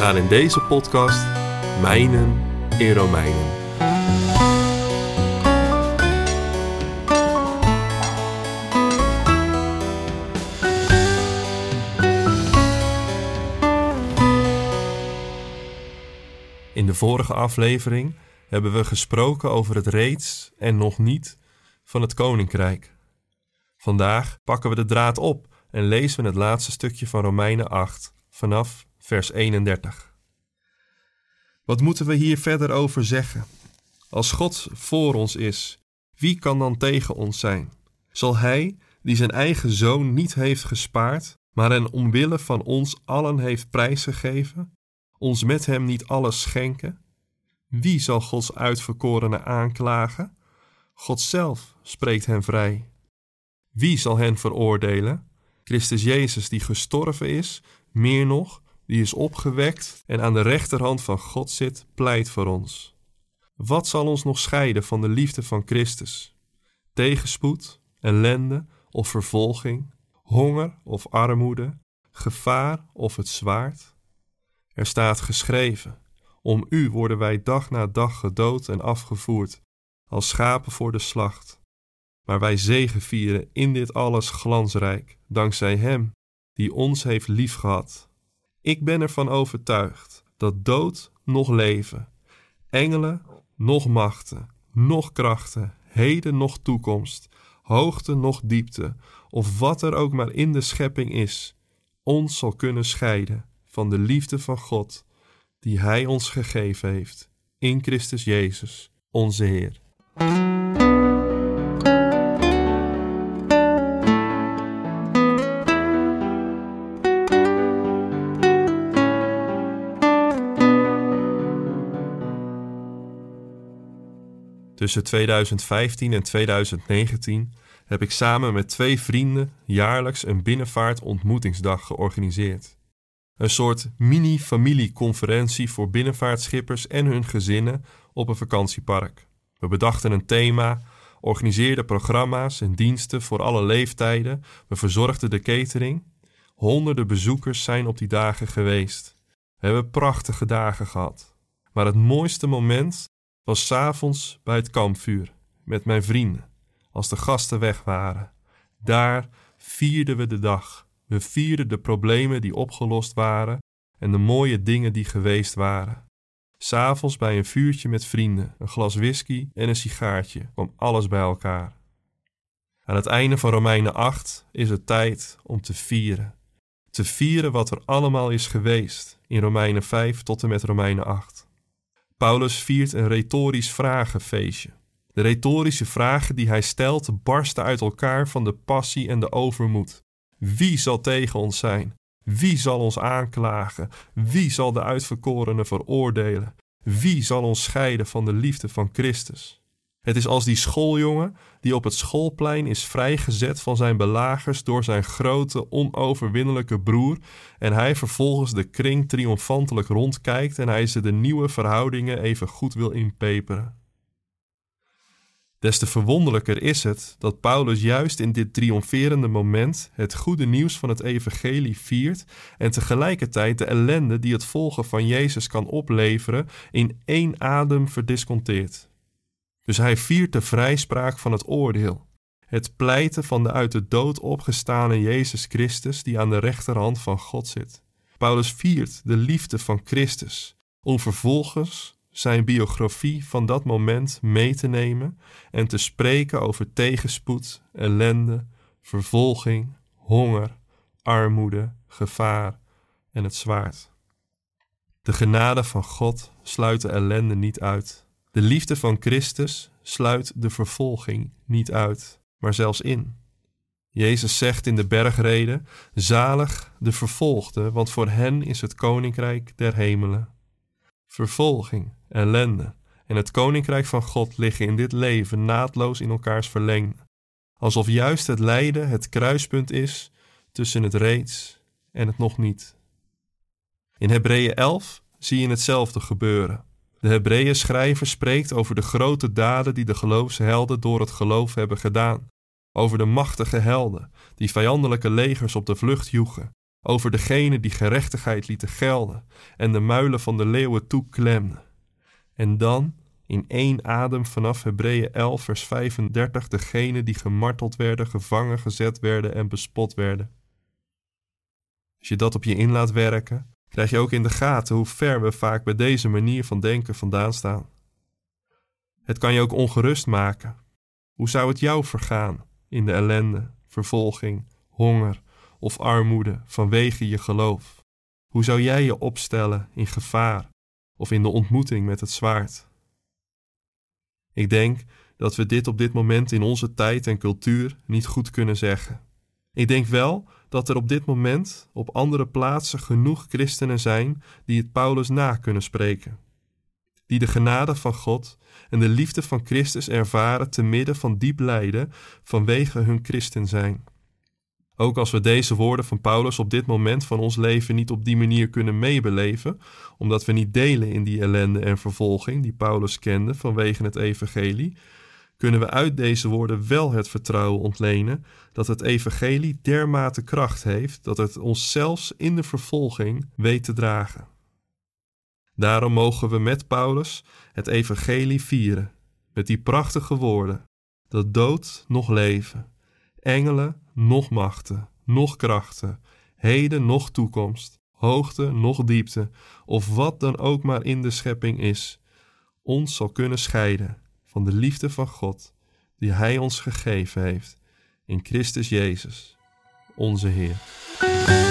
Gaan in deze podcast mijnen in Romeinen. In de vorige aflevering hebben we gesproken over het reeds en nog niet van het koninkrijk. Vandaag pakken we de draad op en lezen we het laatste stukje van Romeinen 8 vanaf vers 31. Wat moeten we hier verder over zeggen? Als God voor ons is, wie kan dan tegen ons zijn? Zal Hij, die zijn eigen zoon niet heeft gespaard, maar hen omwille van ons allen heeft prijsgegeven, ons met hem niet alles schenken? Wie zal Gods uitverkorene aanklagen? God zelf spreekt hen vrij. Wie zal hen veroordelen? Christus Jezus die gestorven is, meer nog, die is opgewekt en aan de rechterhand van God zit, pleit voor ons. Wat zal ons nog scheiden van de liefde van Christus? Tegenspoed, ellende of vervolging, honger of armoede, gevaar of het zwaard? Er staat geschreven: Om u worden wij dag na dag gedood en afgevoerd, als schapen voor de slacht. Maar wij zegevieren in dit alles glansrijk, dankzij Hem die ons heeft liefgehad. Ik ben ervan overtuigd dat dood nog leven, engelen nog machten, nog krachten, heden nog toekomst, hoogte nog diepte, of wat er ook maar in de schepping is, ons zal kunnen scheiden van de liefde van God die Hij ons gegeven heeft in Christus Jezus, onze Heer. Tussen 2015 en 2019 heb ik samen met twee vrienden jaarlijks een binnenvaartontmoetingsdag georganiseerd. Een soort mini-familieconferentie voor binnenvaartschippers en hun gezinnen op een vakantiepark. We bedachten een thema, organiseerden programma's en diensten voor alle leeftijden, we verzorgden de catering. Honderden bezoekers zijn op die dagen geweest. We hebben prachtige dagen gehad. Maar het mooiste moment was s'avonds bij het kampvuur met mijn vrienden, als de gasten weg waren. Daar vierden we de dag. We vierden de problemen die opgelost waren en de mooie dingen die geweest waren. S'avonds bij een vuurtje met vrienden, een glas whisky en een sigaartje kwam alles bij elkaar. Aan het einde van Romeinen 8 is het tijd om te vieren. Te vieren wat er allemaal is geweest in Romeinen 5 tot en met Romeinen 8. Paulus viert een retorisch vragenfeestje. De retorische vragen die hij stelt barsten uit elkaar van de passie en de overmoed. Wie zal tegen ons zijn? Wie zal ons aanklagen? Wie zal de uitverkorenen veroordelen? Wie zal ons scheiden van de liefde van Christus? Het is als die schooljongen die op het schoolplein is vrijgezet van zijn belagers door zijn grote, onoverwinnelijke broer en hij vervolgens de kring triomfantelijk rondkijkt en hij ze de nieuwe verhoudingen even goed wil inpeperen. Des te verwonderlijker is het dat Paulus juist in dit triomferende moment het goede nieuws van het evangelie viert en tegelijkertijd de ellende die het volgen van Jezus kan opleveren in één adem verdisconteert. Dus hij viert de vrijspraak van het oordeel, het pleiten van de uit de dood opgestane Jezus Christus die aan de rechterhand van God zit. Paulus viert de liefde van Christus, om vervolgens zijn biografie van dat moment mee te nemen en te spreken over tegenspoed, ellende, vervolging, honger, armoede, gevaar en het zwaard. De genade van God sluit de ellende niet uit. De liefde van Christus sluit de vervolging niet uit, maar zelfs in. Jezus zegt in de bergreden: Zalig de vervolgden, want voor hen is het koninkrijk der hemelen. Vervolging, ellende en het koninkrijk van God liggen in dit leven naadloos in elkaars verlengde, alsof juist het lijden het kruispunt is tussen het reeds en het nog niet. In Hebreeën 11 zie je hetzelfde gebeuren. De Hebreeën schrijver spreekt over de grote daden die de geloofshelden door het geloof hebben gedaan over de machtige helden die vijandelijke legers op de vlucht joegen, over degene die gerechtigheid lieten gelden en de muilen van de leeuwen toeklemden. En dan, in één adem vanaf Hebreeën 11 vers 35, degene die gemarteld werden, gevangen gezet werden en bespot werden. Als je dat op je in laat werken, krijg je ook in de gaten hoe ver we vaak bij deze manier van denken vandaan staan. Het kan je ook ongerust maken. Hoe zou het jou vergaan in de ellende, vervolging, honger of armoede vanwege je geloof? Hoe zou jij je opstellen in gevaar of in de ontmoeting met het zwaard? Ik denk dat we dit op dit moment in onze tijd en cultuur niet goed kunnen zeggen. Ik denk wel dat er op dit moment op andere plaatsen genoeg christenen zijn die het Paulus na kunnen spreken die de genade van God en de liefde van Christus ervaren te midden van diep lijden vanwege hun christen zijn. Ook als we deze woorden van Paulus op dit moment van ons leven niet op die manier kunnen meebeleven, omdat we niet delen in die ellende en vervolging die Paulus kende vanwege het evangelie, kunnen we uit deze woorden wel het vertrouwen ontlenen dat het evangelie dermate kracht heeft dat het ons zelfs in de vervolging weet te dragen. Daarom mogen we met Paulus het evangelie vieren, met die prachtige woorden, dat dood nog leven, engelen nog machten, nog krachten, heden nog toekomst, hoogte nog diepte, of wat dan ook maar in de schepping is, ons zal kunnen scheiden van de liefde van God die Hij ons gegeven heeft in Christus Jezus, onze Heer.